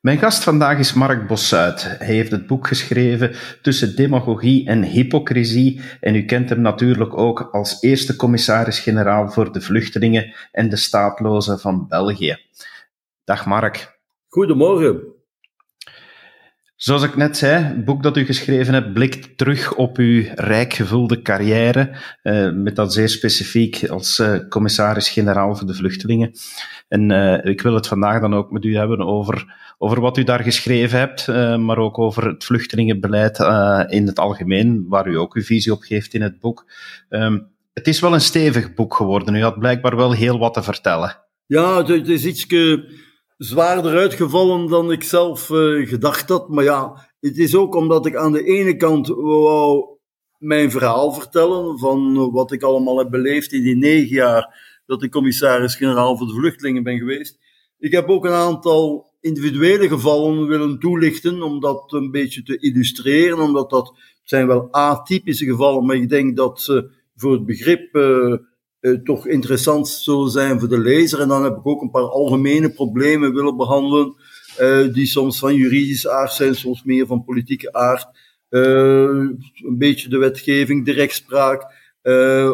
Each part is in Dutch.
Mijn gast vandaag is Mark Bossuit. Hij heeft het boek geschreven Tussen demagogie en hypocrisie en u kent hem natuurlijk ook als eerste commissaris-generaal voor de vluchtelingen en de staatlozen van België. Dag Mark. Goedemorgen. Zoals ik net zei, het boek dat u geschreven hebt blikt terug op uw rijk gevulde carrière, uh, met dat zeer specifiek als uh, commissaris-generaal voor de vluchtelingen. En uh, ik wil het vandaag dan ook met u hebben over, over wat u daar geschreven hebt, maar ook over het vluchtelingenbeleid in het algemeen, waar u ook uw visie op geeft in het boek. Um, het is wel een stevig boek geworden. U had blijkbaar wel heel wat te vertellen. Ja, het is iets zwaarder uitgevallen dan ik zelf uh, gedacht had. Maar ja, het is ook omdat ik aan de ene kant wou mijn verhaal vertellen van wat ik allemaal heb beleefd in die negen jaar dat ik commissaris-generaal voor de vluchtelingen ben geweest. Ik heb ook een aantal individuele gevallen willen toelichten om dat een beetje te illustreren, omdat dat zijn wel atypische gevallen, maar ik denk dat ze voor het begrip uh, uh, toch interessant zullen zijn voor de lezer. En dan heb ik ook een paar algemene problemen willen behandelen, uh, die soms van juridische aard zijn, soms meer van politieke aard. Uh, een beetje de wetgeving, de rechtspraak,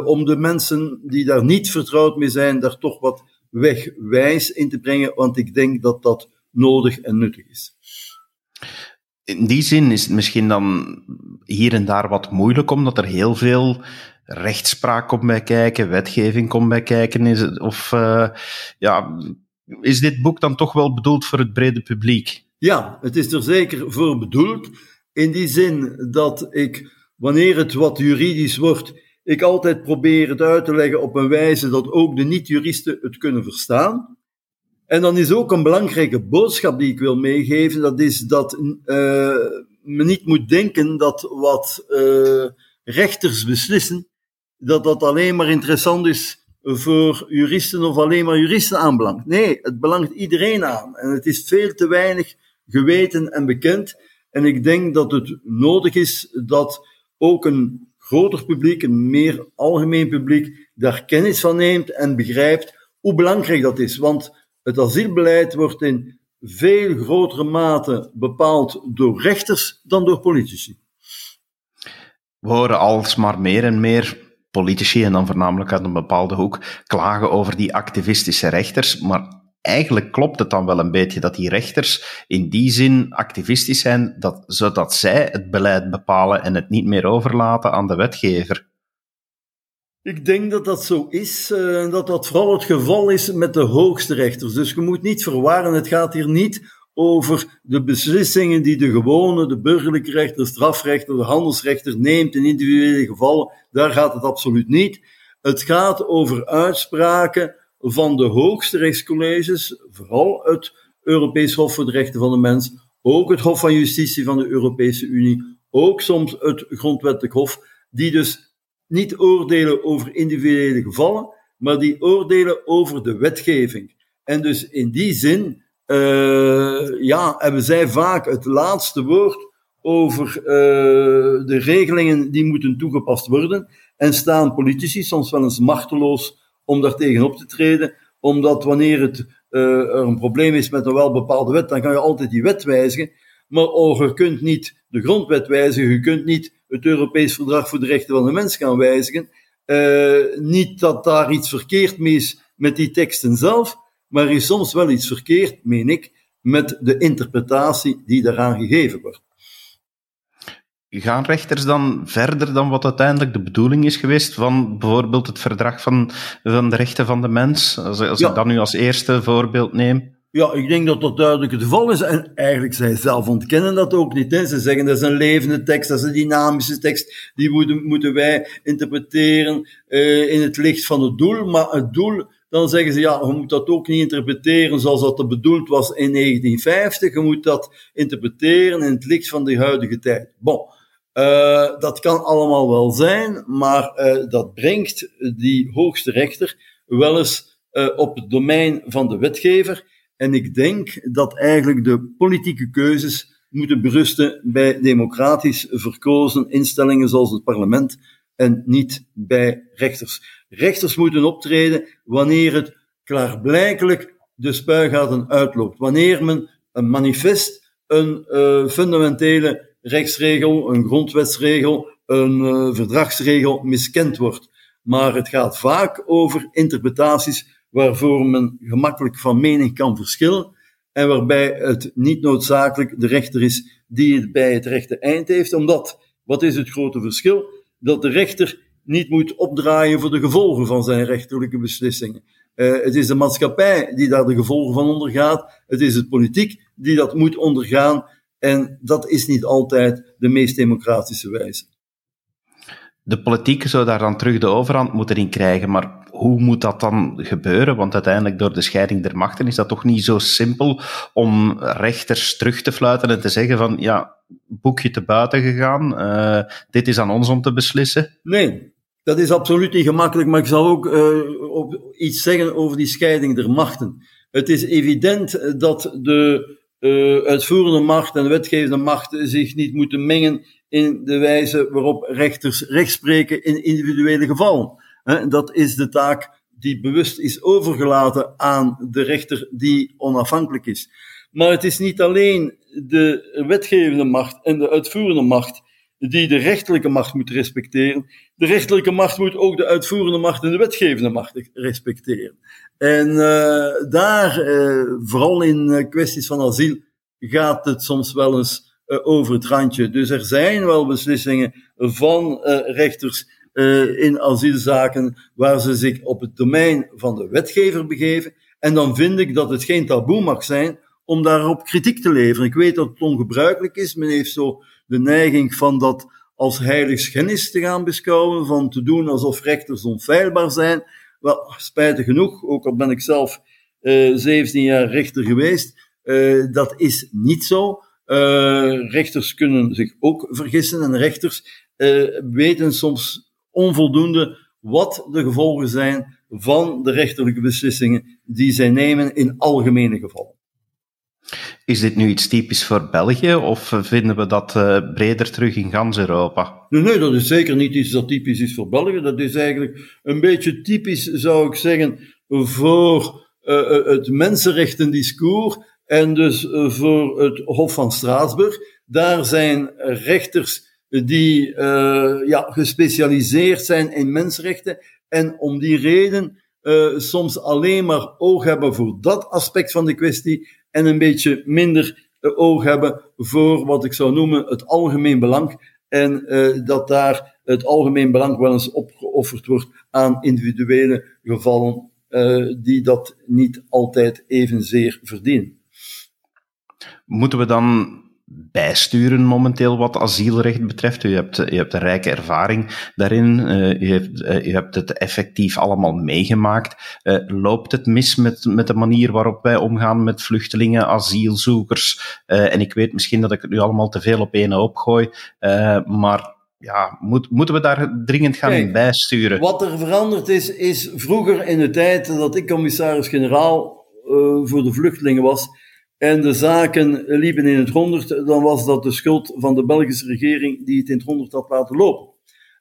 om de mensen die daar niet vertrouwd mee zijn, daar toch wat wegwijs in te brengen, want ik denk dat dat nodig en nuttig is. In die zin is het misschien dan hier en daar wat moeilijk, omdat er heel veel rechtspraak komt bij kijken, wetgeving komt bij kijken? Is het, of uh, ja, is dit boek dan toch wel bedoeld voor het brede publiek? Ja, het is er zeker voor bedoeld. In die zin dat ik, wanneer het wat juridisch wordt, ik altijd probeer het uit te leggen op een wijze dat ook de niet-juristen het kunnen verstaan. En dan is ook een belangrijke boodschap die ik wil meegeven, dat is dat uh, men niet moet denken dat wat uh, rechters beslissen, dat dat alleen maar interessant is voor juristen of alleen maar juristen aanbelangt. Nee, het belangt iedereen aan. En het is veel te weinig geweten en bekend. En ik denk dat het nodig is dat ook een groter publiek, een meer algemeen publiek, daar kennis van neemt en begrijpt hoe belangrijk dat is. Want het asielbeleid wordt in veel grotere mate bepaald door rechters dan door politici. We horen alsmaar meer en meer politici, en dan voornamelijk uit een bepaalde hoek, klagen over die activistische rechters. Maar eigenlijk klopt het dan wel een beetje dat die rechters in die zin activistisch zijn, dat, zodat zij het beleid bepalen en het niet meer overlaten aan de wetgever. Ik denk dat dat zo is, uh, dat dat vooral het geval is met de hoogste rechters. Dus je moet niet verwarren, het gaat hier niet over de beslissingen die de gewone, de burgerlijke rechter, de strafrechter, de handelsrechter neemt in individuele gevallen. Daar gaat het absoluut niet. Het gaat over uitspraken van de hoogste rechtscolleges, vooral het Europees Hof voor de Rechten van de Mens, ook het Hof van Justitie van de Europese Unie, ook soms het Grondwettelijk Hof, die dus niet oordelen over individuele gevallen, maar die oordelen over de wetgeving. En dus in die zin uh, ja, hebben zij vaak het laatste woord over uh, de regelingen die moeten toegepast worden. En staan politici soms wel eens machteloos om daar tegenop te treden, omdat wanneer het, uh, er een probleem is met een wel bepaalde wet, dan kan je altijd die wet wijzigen. Maar oh, je kunt niet de grondwet wijzigen, je kunt niet het Europees Verdrag voor de Rechten van de Mens gaan wijzigen. Uh, niet dat daar iets verkeerd mee is met die teksten zelf, maar er is soms wel iets verkeerd, meen ik, met de interpretatie die daaraan gegeven wordt. Gaan rechters dan verder dan wat uiteindelijk de bedoeling is geweest van bijvoorbeeld het verdrag van, van de rechten van de mens? Als, als ik dat nu als eerste voorbeeld neem. Ja, ik denk dat dat duidelijk het geval is. En eigenlijk, zij zelf ontkennen dat ook niet. Hè. Ze zeggen dat is een levende tekst, dat is een dynamische tekst. Die moeten, moeten wij interpreteren uh, in het licht van het doel. Maar het doel dan zeggen ze, ja, je moet dat ook niet interpreteren zoals dat bedoeld was in 1950. Je moet dat interpreteren in het licht van de huidige tijd. Bon, uh, dat kan allemaal wel zijn, maar uh, dat brengt die hoogste rechter wel eens uh, op het domein van de wetgever. En ik denk dat eigenlijk de politieke keuzes moeten berusten bij democratisch verkozen instellingen zoals het parlement en niet bij rechters. Rechters moeten optreden wanneer het klaarblijkelijk de spuigaten uitloopt. Wanneer men een manifest, een uh, fundamentele rechtsregel, een grondwetsregel, een uh, verdragsregel miskend wordt. Maar het gaat vaak over interpretaties waarvoor men gemakkelijk van mening kan verschillen en waarbij het niet noodzakelijk de rechter is die het bij het rechte eind heeft, omdat, wat is het grote verschil? Dat de rechter niet moet opdraaien voor de gevolgen van zijn rechterlijke beslissingen. Uh, het is de maatschappij die daar de gevolgen van ondergaat. Het is het politiek die dat moet ondergaan. En dat is niet altijd de meest democratische wijze. De politiek zou daar dan terug de overhand moeten in krijgen, maar hoe moet dat dan gebeuren? Want uiteindelijk door de scheiding der machten is dat toch niet zo simpel om rechters terug te fluiten en te zeggen van ja, boekje te buiten gegaan, uh, dit is aan ons om te beslissen? Nee, dat is absoluut niet gemakkelijk, maar ik zal ook op iets zeggen over die scheiding der machten. Het is evident dat de uitvoerende macht en de wetgevende macht zich niet moeten mengen in de wijze waarop rechters rechtspreken in individuele gevallen. Dat is de taak die bewust is overgelaten aan de rechter die onafhankelijk is. Maar het is niet alleen de wetgevende macht en de uitvoerende macht die de rechterlijke macht moet respecteren. De rechterlijke macht moet ook de uitvoerende macht en de wetgevende macht respecteren. En uh, daar, uh, vooral in uh, kwesties van asiel, gaat het soms wel eens over het randje. Dus er zijn wel beslissingen van rechters in asielzaken waar ze zich op het domein van de wetgever begeven. En dan vind ik dat het geen taboe mag zijn om daarop kritiek te leveren. Ik weet dat het ongebruikelijk is. Men heeft zo de neiging van dat als heiligschennis te gaan beschouwen, van te doen alsof rechters onfeilbaar zijn. Wel, spijtig genoeg, ook al ben ik zelf uh, eh, 17 jaar rechter geweest, uh, dat is niet zo. Uh, rechters kunnen zich ook vergissen en rechters weten soms onvoldoende wat de gevolgen zijn van de rechterlijke beslissingen die zij nemen in algemene gevallen. Is dit nu iets typisch voor België of vinden we dat uh, breder terug in gans Europa? Nee, nee, dat is zeker niet iets dat typisch is voor België. Dat is eigenlijk een beetje typisch, zou ik zeggen, voor uh, het mensenrechtendiscours en dus uh, voor het Hof van Straatsburg. Daar zijn rechters die ja, gespecialiseerd zijn in mensenrechten en om die reden soms alleen maar oog hebben voor dat aspect van de kwestie en een beetje minder eh, oog hebben voor wat ik zou noemen het algemeen belang. En dat daar het algemeen belang wel eens opgeofferd wordt aan individuele gevallen die dat niet altijd evenzeer verdienen. Moeten we dan bijsturen momenteel wat asielrecht betreft. U hebt, u hebt een rijke ervaring daarin. Uh, u, heeft, uh, u hebt het effectief allemaal meegemaakt. Uh, loopt het mis met, met de manier waarop wij omgaan met vluchtelingen, asielzoekers? en ik weet misschien dat ik het nu allemaal te veel op één hoop gooi, maar ja, moet, moeten we daar dringend gaan Kijk, bijsturen? Wat er veranderd is, is vroeger in de tijd dat ik commissaris-generaal voor de vluchtelingen was, en de zaken liepen in het honderd, dan was dat de schuld van de Belgische regering die het in het honderd had laten lopen.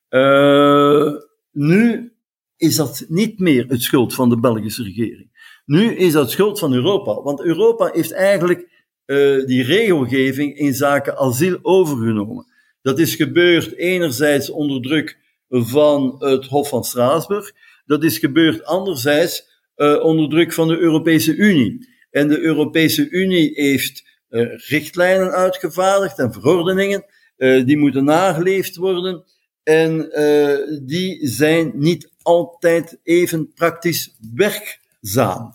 Uh, nu is dat niet meer het schuld van de Belgische regering. Nu is dat schuld van Europa, want Europa heeft eigenlijk uh, die regelgeving in zaken asiel overgenomen. Dat is gebeurd enerzijds onder druk van het Hof van Straatsburg, dat is gebeurd anderzijds uh, onder druk van de Europese Unie. En de Europese Unie heeft uh, richtlijnen uitgevaardigd en verordeningen, uh, die moeten nageleefd worden. En uh, die zijn niet altijd even praktisch werkzaam.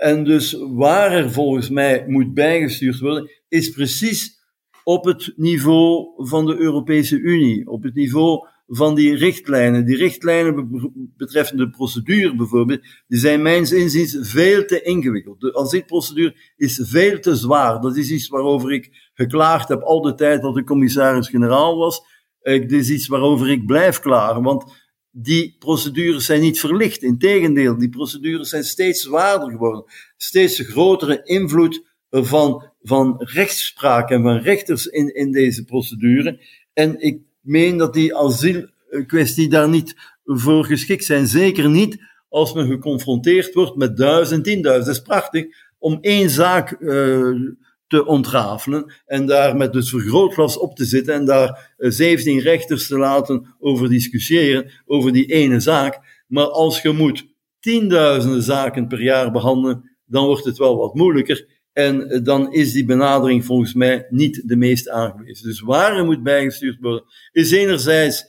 en dus waar er volgens mij moet bijgestuurd worden, is precies op het niveau van de Europese Unie, op het niveau van die richtlijnen. Die richtlijnen betreffende de procedure bijvoorbeeld, die zijn mijns inziens veel te ingewikkeld. De asielprocedure is veel te zwaar. Dat is iets waarover ik geklaagd heb al de tijd dat ik commissaris-generaal was. Dit is iets waarover ik blijf klagen, want die procedures zijn niet verlicht. Integendeel, die procedures zijn steeds zwaarder geworden. Steeds grotere invloed van, van rechtspraak en van rechters in, in deze procedure. En ik meen dat die asielkwestie daar niet voor geschikt zijn. Zeker niet als men geconfronteerd wordt met duizend, tienduizend. Dat is prachtig om één zaak uh, te ontrafelen en daar met dus vergrootglas op te zitten en daar 17 eh, rechters te laten over discussiëren over die ene zaak. Maar als je moet tienduizenden zaken per jaar behandelen, dan wordt het wel wat moeilijker. En eh, dan is die benadering volgens mij niet de meest aangewezen. Dus waar er moet bijgestuurd worden, is enerzijds,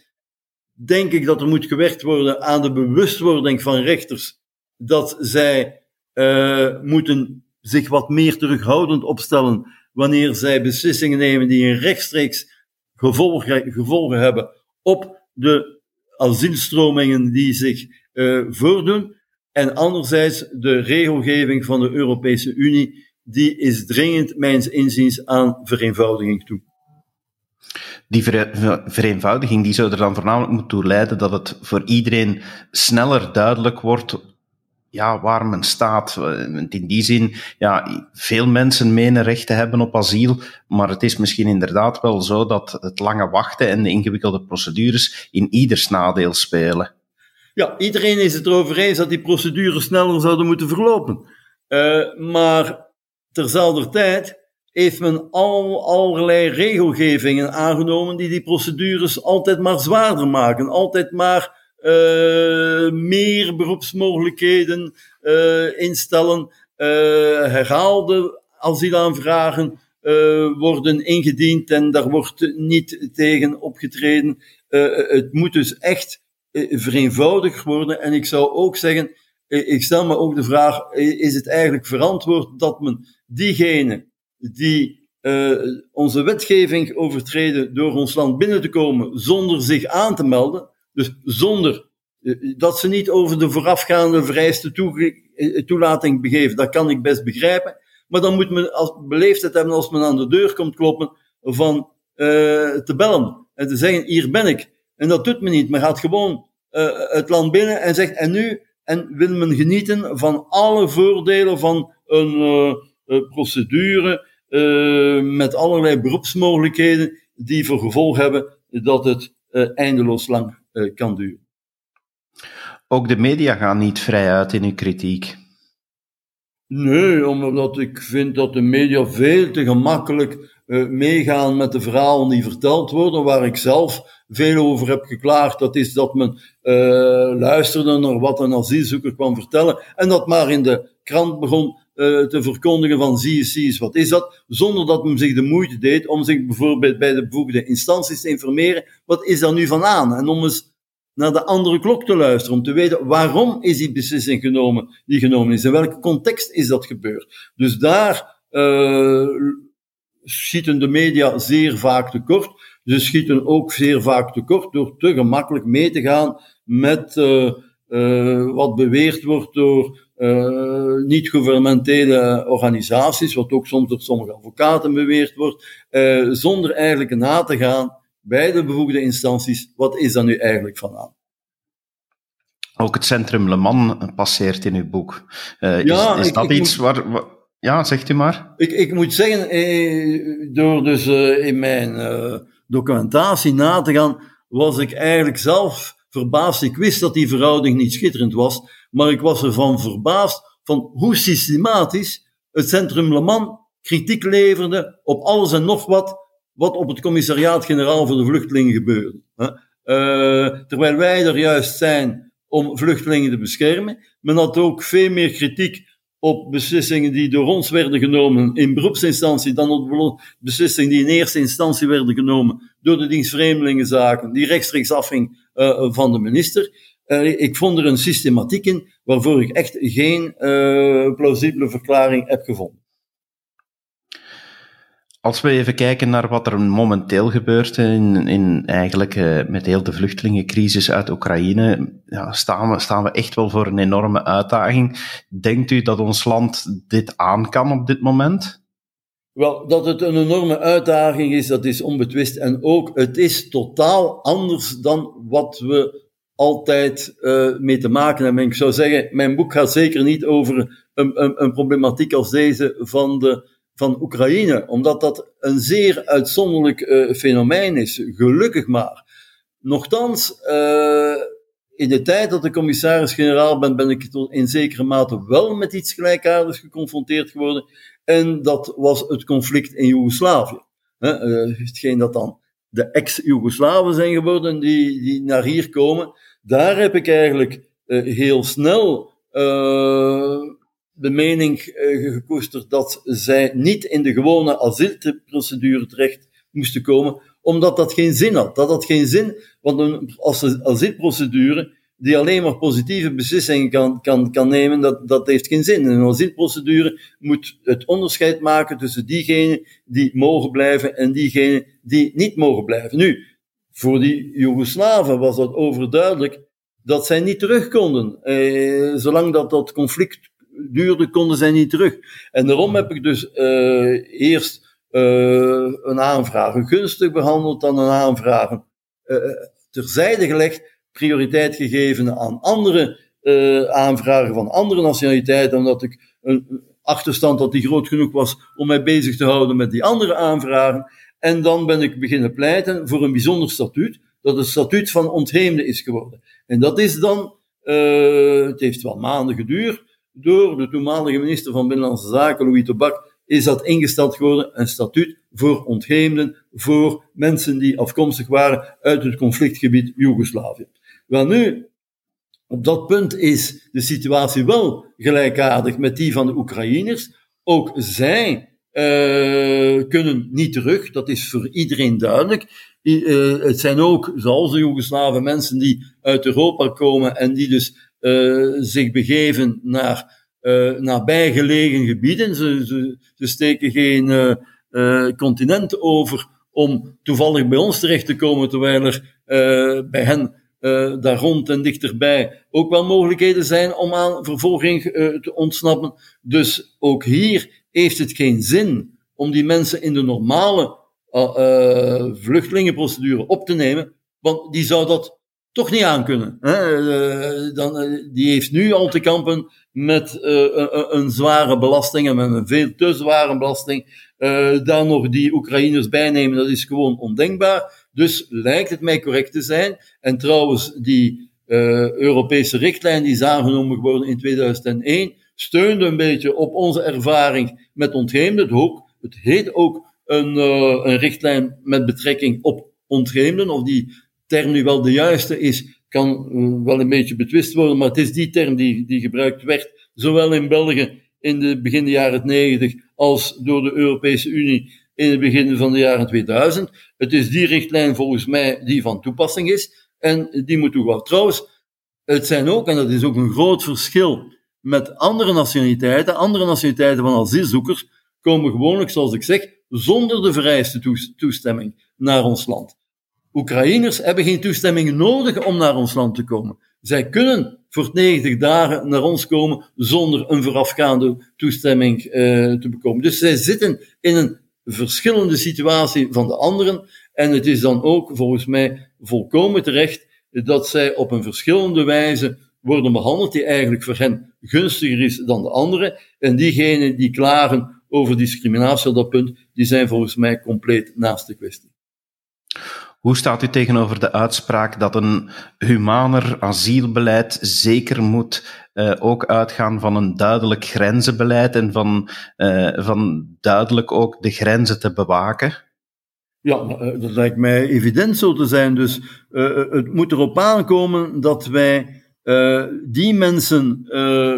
denk ik dat er moet gewerkt worden aan de bewustwording van rechters dat zij uh, moeten zich wat meer terughoudend opstellen wanneer zij beslissingen nemen die een rechtstreeks gevolgen, hebben op de asielstromingen die zich uh, voordoen. En anderzijds de regelgeving van de Europese Unie, die is dringend, mijns inziens, aan vereenvoudiging toe. Die vereenvoudiging die zou er dan voornamelijk moeten toe leiden dat het voor iedereen sneller duidelijk wordt ja, waar men staat. In die zin, ja, veel mensen menen recht te hebben op asiel, maar het is misschien inderdaad wel zo dat het lange wachten en de ingewikkelde procedures in ieders nadeel spelen. Ja, iedereen is het erover eens dat die procedures sneller zouden moeten verlopen. Uh, maar terzelfde tijd heeft men al allerlei regelgevingen aangenomen die die procedures altijd maar zwaarder maken, altijd maar uh, meer beroepsmogelijkheden uh, instellen, uh, herhaalde asielaanvragen worden ingediend en daar wordt niet tegen opgetreden. het moet dus echt vereenvoudigd worden en ik zou ook zeggen, ik stel me ook de vraag, is het eigenlijk verantwoord dat men diegenen die uh, onze wetgeving overtreden door ons land binnen te komen zonder zich aan te melden, dus zonder uh, dat ze niet over de voorafgaande vereiste toelating begeven, dat kan ik best begrijpen. Maar dan moet men als beleefdheid hebben als men aan de deur komt kloppen van te bellen en te zeggen, hier ben ik. En dat doet men niet, men gaat gewoon het land binnen en zegt, en nu? En wil men genieten van alle voordelen van een uh, procedure met allerlei beroepsmogelijkheden die voor gevolg hebben dat het eindeloos lang kan duren. Ook de media gaan niet vrij uit in hun kritiek. Nee, omdat ik vind dat de media veel te gemakkelijk meegaan met de verhalen die verteld worden, waar ik zelf veel over heb geklaagd. Dat is dat men uh, luisterde naar wat een asielzoeker kwam vertellen en dat maar in de krant begon uh, te verkondigen van zie je, zie eens, wat is dat? Zonder dat men zich de moeite deed om zich bijvoorbeeld bij de bevoegde instanties te informeren, wat is daar nu van aan? En om eens naar de andere klok te luisteren, om te weten waarom is die beslissing genomen, die genomen is, in welke context is dat gebeurd. Dus daar uh, schieten de media zeer vaak tekort. Ze schieten ook zeer vaak tekort door te gemakkelijk mee te gaan met uh, uh, wat beweerd wordt door uh, niet-gouvernementele organisaties, wat ook soms door sommige advocaten beweerd wordt, zonder eigenlijk na te gaan bij de bevoegde instanties, wat is daar nu eigenlijk van aan? Ook het centrum Le Mans passeert in uw boek. Uh, ja, is, is dat iets waar, Ja, zegt u maar. Ik, ik moet zeggen, eh, door dus in mijn documentatie na te gaan, was ik eigenlijk zelf verbaasd. Ik wist dat die verhouding niet schitterend was, maar ik was ervan verbaasd van hoe systematisch het centrum Le Mans kritiek leverde op alles en nog wat wat op het commissariaat-generaal voor de vluchtelingen gebeurde. Uh, terwijl wij er juist zijn om vluchtelingen te beschermen. Men had ook veel meer kritiek op beslissingen die door ons werden genomen in beroepsinstantie dan op beslissingen die in eerste instantie werden genomen door de dienst Vreemdelingenzaken, die rechtstreeks afhing uh, van de minister. Uh, ik vond er een systematiek in waarvoor ik echt geen uh, plausibele verklaring heb gevonden. Als we even kijken naar wat er momenteel gebeurt in, in eigenlijk uh, met heel de vluchtelingencrisis uit Oekraïne, ja, staan, we, staan we echt wel voor een enorme uitdaging. Denkt u dat ons land dit aan kan op dit moment? Wel, dat het een enorme uitdaging is, dat is onbetwist. En ook, het is totaal anders dan wat we altijd uh, mee te maken hebben. ik zou zeggen, mijn boek gaat zeker niet over een, een, een problematiek als deze van de van Oekraïne, omdat dat een zeer uitzonderlijk uh, fenomeen is, gelukkig maar. Nochtans, uh, in de tijd dat ik commissaris-generaal ben, ben ik in zekere mate wel met iets gelijkaardigs geconfronteerd geworden. En dat was het conflict in Joegoslavië. Uh, hetgeen dat dan de ex-Joegoslaven zijn geworden die, die naar hier komen. Daar heb ik eigenlijk heel snel de mening gekoesterd dat zij niet in de gewone asielprocedure terecht moesten komen, omdat dat geen zin had. Dat had geen zin, want een asielprocedure die alleen maar positieve beslissingen kan, kan, kan nemen, dat, dat heeft geen zin. Een asielprocedure moet het onderscheid maken tussen diegenen die mogen blijven en diegenen die niet mogen blijven. Nu, voor die Joegoslaven was dat overduidelijk dat zij niet terug konden. Eh, zolang dat dat conflict duurde, konden zij niet terug. En daarom heb ik dus eh, eerst uh, een aanvraag gunstig behandeld dan een aanvraag uh, terzijde gelegd, prioriteit gegeven aan andere uh, aanvragen van andere nationaliteiten, omdat ik een achterstand had die groot genoeg was om mij bezig te houden met die andere aanvragen. En dan ben ik beginnen pleiten voor een bijzonder statuut, dat het statuut van ontheemde is geworden. En dat is dan, uh, het heeft wel maanden geduurd, door de toenmalige minister van Binnenlandse Zaken, Louis Tobak, is dat ingesteld geworden, een statuut voor ontheemden, voor mensen die afkomstig waren uit het conflictgebied Joegoslavië. Wel nu, op dat punt is de situatie wel gelijkaardig met die van de Oekraïners. Ook zij uh, kunnen niet terug, dat is voor iedereen duidelijk. Uh, het zijn ook, zoals de Joegoslaven, mensen die uit Europa komen en die dus uh, zich begeven naar uh, nabijgelegen gebieden. Ze, ze, steken geen uh, continent over om toevallig bij ons terecht te komen, terwijl er bij hen daar rond en dichterbij ook wel mogelijkheden zijn om aan vervolging te ontsnappen. Dus ook hier heeft het geen zin om die mensen in de normale vluchtelingenprocedure op te nemen, want die zou dat toch niet aankunnen. Hè? dan, die heeft nu al te kampen met uh, een, een, zware belasting en met een veel te zware belasting, dan nog die Oekraïners bijnemen, dat is gewoon ondenkbaar. Dus lijkt het mij correct te zijn. En trouwens, die Europese richtlijn die is aangenomen geworden in 2001, steunde een beetje op onze ervaring met ontheemden. Het, het heet ook een, een richtlijn met betrekking op ontheemden, of die term nu wel de juiste is, kan uh, wel een beetje betwist worden, maar het is die term die, die gebruikt werd, zowel in België in de begin de jaren 90 als door de Europese Unie in het begin van de jaren 2000. Het is die richtlijn volgens mij die van toepassing is en die moet toegaan. Trouwens, het zijn ook, en dat is ook een groot verschil met andere nationaliteiten, andere nationaliteiten van asielzoekers komen gewoonlijk, zoals ik zeg, zonder de vereiste toestemming naar ons land. Oekraïners hebben geen toestemming nodig om naar ons land te komen. Zij kunnen voor 90 dagen naar ons komen zonder een voorafgaande toestemming uh, te bekomen. Dus zij zitten in een verschillende situatie van de anderen. En het is dan ook volgens mij volkomen terecht dat zij op een verschillende wijze worden behandeld, die eigenlijk voor hen gunstiger is dan de anderen. En diegenen die klagen over discriminatie op dat punt, die zijn volgens mij compleet naast de kwestie. Hoe staat u tegenover de uitspraak dat een humaner asielbeleid zeker moet uh, ook uitgaan van een duidelijk grenzenbeleid en van, uh, van duidelijk ook de grenzen te bewaken? Ja, eh, dat lijkt mij evident zo te zijn. Dus het moet erop aankomen dat wij die mensen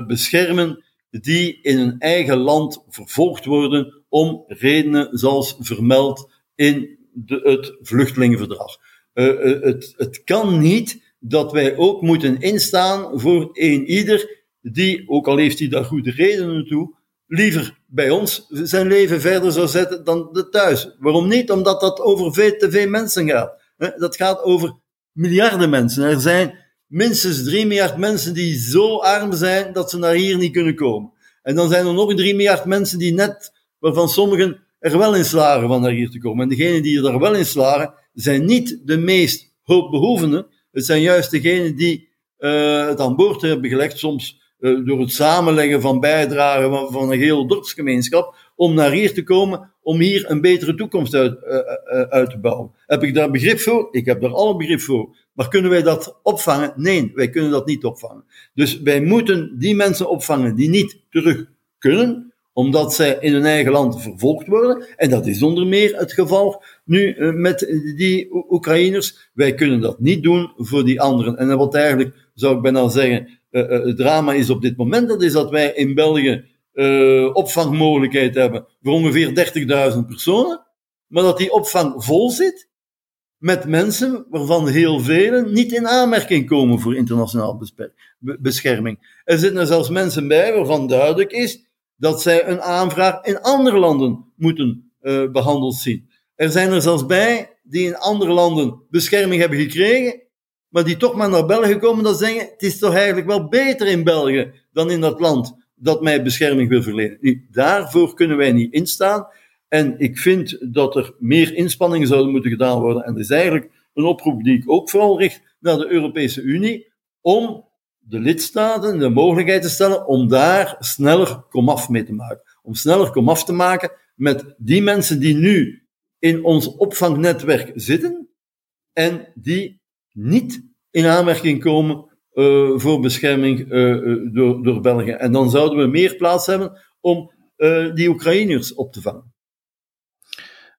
beschermen die in hun eigen land vervolgd worden om redenen zoals vermeld in de, het vluchtelingenverdrag. Uh, het, het kan niet dat wij ook moeten instaan voor een ieder die, ook al heeft hij daar goede redenen toe, liever bij ons zijn leven verder zou zetten dan de thuis. Waarom niet? Omdat dat over veel te veel mensen gaat. Dat gaat over miljarden mensen. Er zijn minstens 3 miljard mensen die zo arm zijn dat ze naar hier niet kunnen komen. En dan zijn er nog 3 miljard mensen die net, waarvan sommigen er wel in slagen van naar hier te komen. En degenen die er wel in slagen, zijn niet de meest hulpbehoevenden. Het zijn juist degenen die uh, het aan boord hebben gelegd, soms uh, door het samenleggen van bijdragen van, van een hele dorpsgemeenschap, om naar hier te komen, om hier een betere toekomst uit, uh, uit te bouwen. Heb ik daar begrip voor? Ik heb daar alle begrip voor. Maar kunnen wij dat opvangen? Nee, wij kunnen dat niet opvangen. Dus wij moeten die mensen opvangen die niet terug kunnen, omdat zij in hun eigen land vervolgd worden. En dat is onder meer het geval nu uh, met die Oekraïners. Wij kunnen dat niet doen voor die anderen. En wat eigenlijk, zou ik bijna zeggen, uh, uh, het drama is op dit moment, dat is dat wij in België opvangmogelijkheid hebben voor ongeveer 30.000 personen, maar dat die opvang vol zit met mensen waarvan heel velen niet in aanmerking komen voor internationaal bescherming. Er zitten zelfs mensen bij waarvan duidelijk is dat zij een aanvraag in andere landen moeten uh, behandeld zien. Er zijn er zelfs bij die in andere landen bescherming hebben gekregen, maar die toch maar naar België komen dat zeggen, het is toch eigenlijk wel beter in België dan in dat land dat mij bescherming wil verlenen. Daarvoor kunnen wij niet instaan. En ik vind dat er meer inspanningen zouden moeten gedaan worden. En dat is eigenlijk een oproep die ik ook vooral richt naar de Europese Unie, om de lidstaten de mogelijkheid te stellen om daar sneller komaf mee te maken. Om sneller komaf te maken met die mensen die nu in ons opvangnetwerk zitten en die niet in aanmerking komen uh, voor bescherming uh, door, door België. En dan zouden we meer plaats hebben om die Oekraïners op te vangen.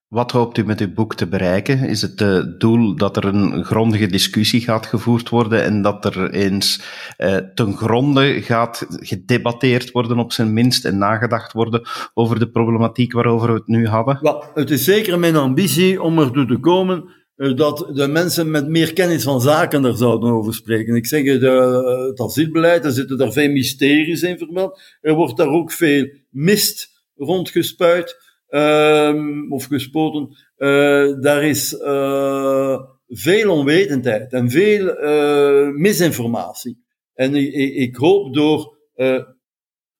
Wat hoopt u met uw boek te bereiken? Is het het doel dat er een grondige discussie gaat gevoerd worden en dat er eens eh, ten gronde gaat gedebatteerd worden, op zijn minst, en nagedacht worden over de problematiek waarover we het nu hadden? Wel, het is zeker mijn ambitie om ertoe te komen uh, dat de mensen met meer kennis van zaken er zouden over spreken. Ik zeg, de, het asielbeleid, er zitten daar veel mysteries in vermeld. Er wordt daar ook veel mist rondgespuit um, of gespoten, uh, daar is uh, veel onwetendheid en veel uh, misinformatie. En ik, ik hoop door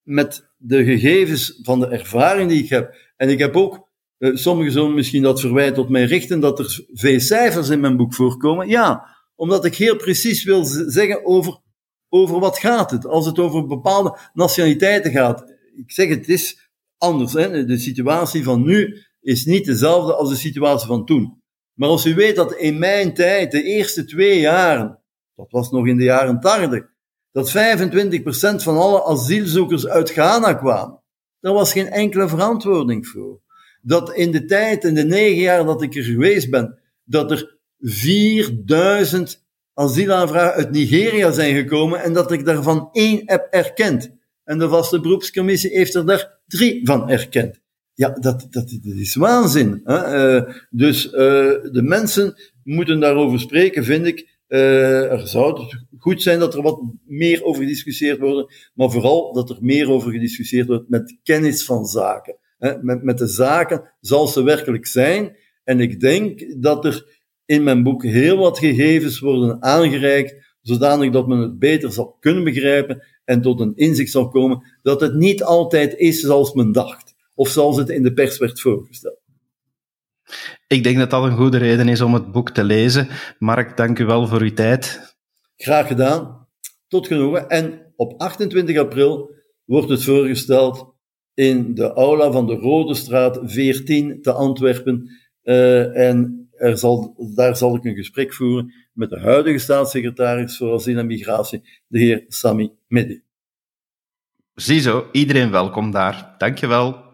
met de gegevens van de ervaring die ik heb, en ik heb ook, sommigen zullen misschien dat verwijt tot mij richten, dat er veel cijfers in mijn boek voorkomen. Ja, omdat ik heel precies wil zeggen over, over wat gaat het. Als het over bepaalde nationaliteiten gaat. Ik zeg het is anders. Hè? De situatie van nu is niet dezelfde als de situatie van toen. Maar als u weet dat in mijn tijd, de eerste twee jaren, dat was nog in de jaren 80, dat 25% van alle asielzoekers uit Ghana kwamen, daar was geen enkele verantwoording voor. Dat in de tijd, in de negen jaar dat ik er geweest ben, dat er 4000 asielaanvragen uit Nigeria zijn gekomen en dat ik daarvan één heb erkend. En de vaste beroepscommissie heeft er daar drie van erkend. Ja, dat, dat, is waanzin. Hè? Uh, dus uh, de mensen moeten daarover spreken, vind ik. Uh, er zou goed zijn dat er wat meer over gediscussieerd wordt, maar vooral dat er meer over gediscussieerd wordt met kennis van zaken. Hè? Met, met de zaken zoals ze werkelijk zijn. En ik denk dat er in mijn boek heel wat gegevens worden aangereikt, zodanig dat men het beter zal kunnen begrijpen en tot een inzicht zal komen dat het niet altijd is zoals men dacht, of zoals het in de pers werd voorgesteld. Ik denk dat dat een goede reden is om het boek te lezen. Mark, dank u wel voor uw tijd. Graag gedaan. Tot genoegen. En op 28 april wordt het voorgesteld in de aula van de Rode Straat 14 te Antwerpen. Uh, en er zal, daar zal ik een gesprek voeren met de huidige staatssecretaris voor asiel en migratie, de heer Sami Medi. Ziezo, iedereen welkom daar. Dankjewel.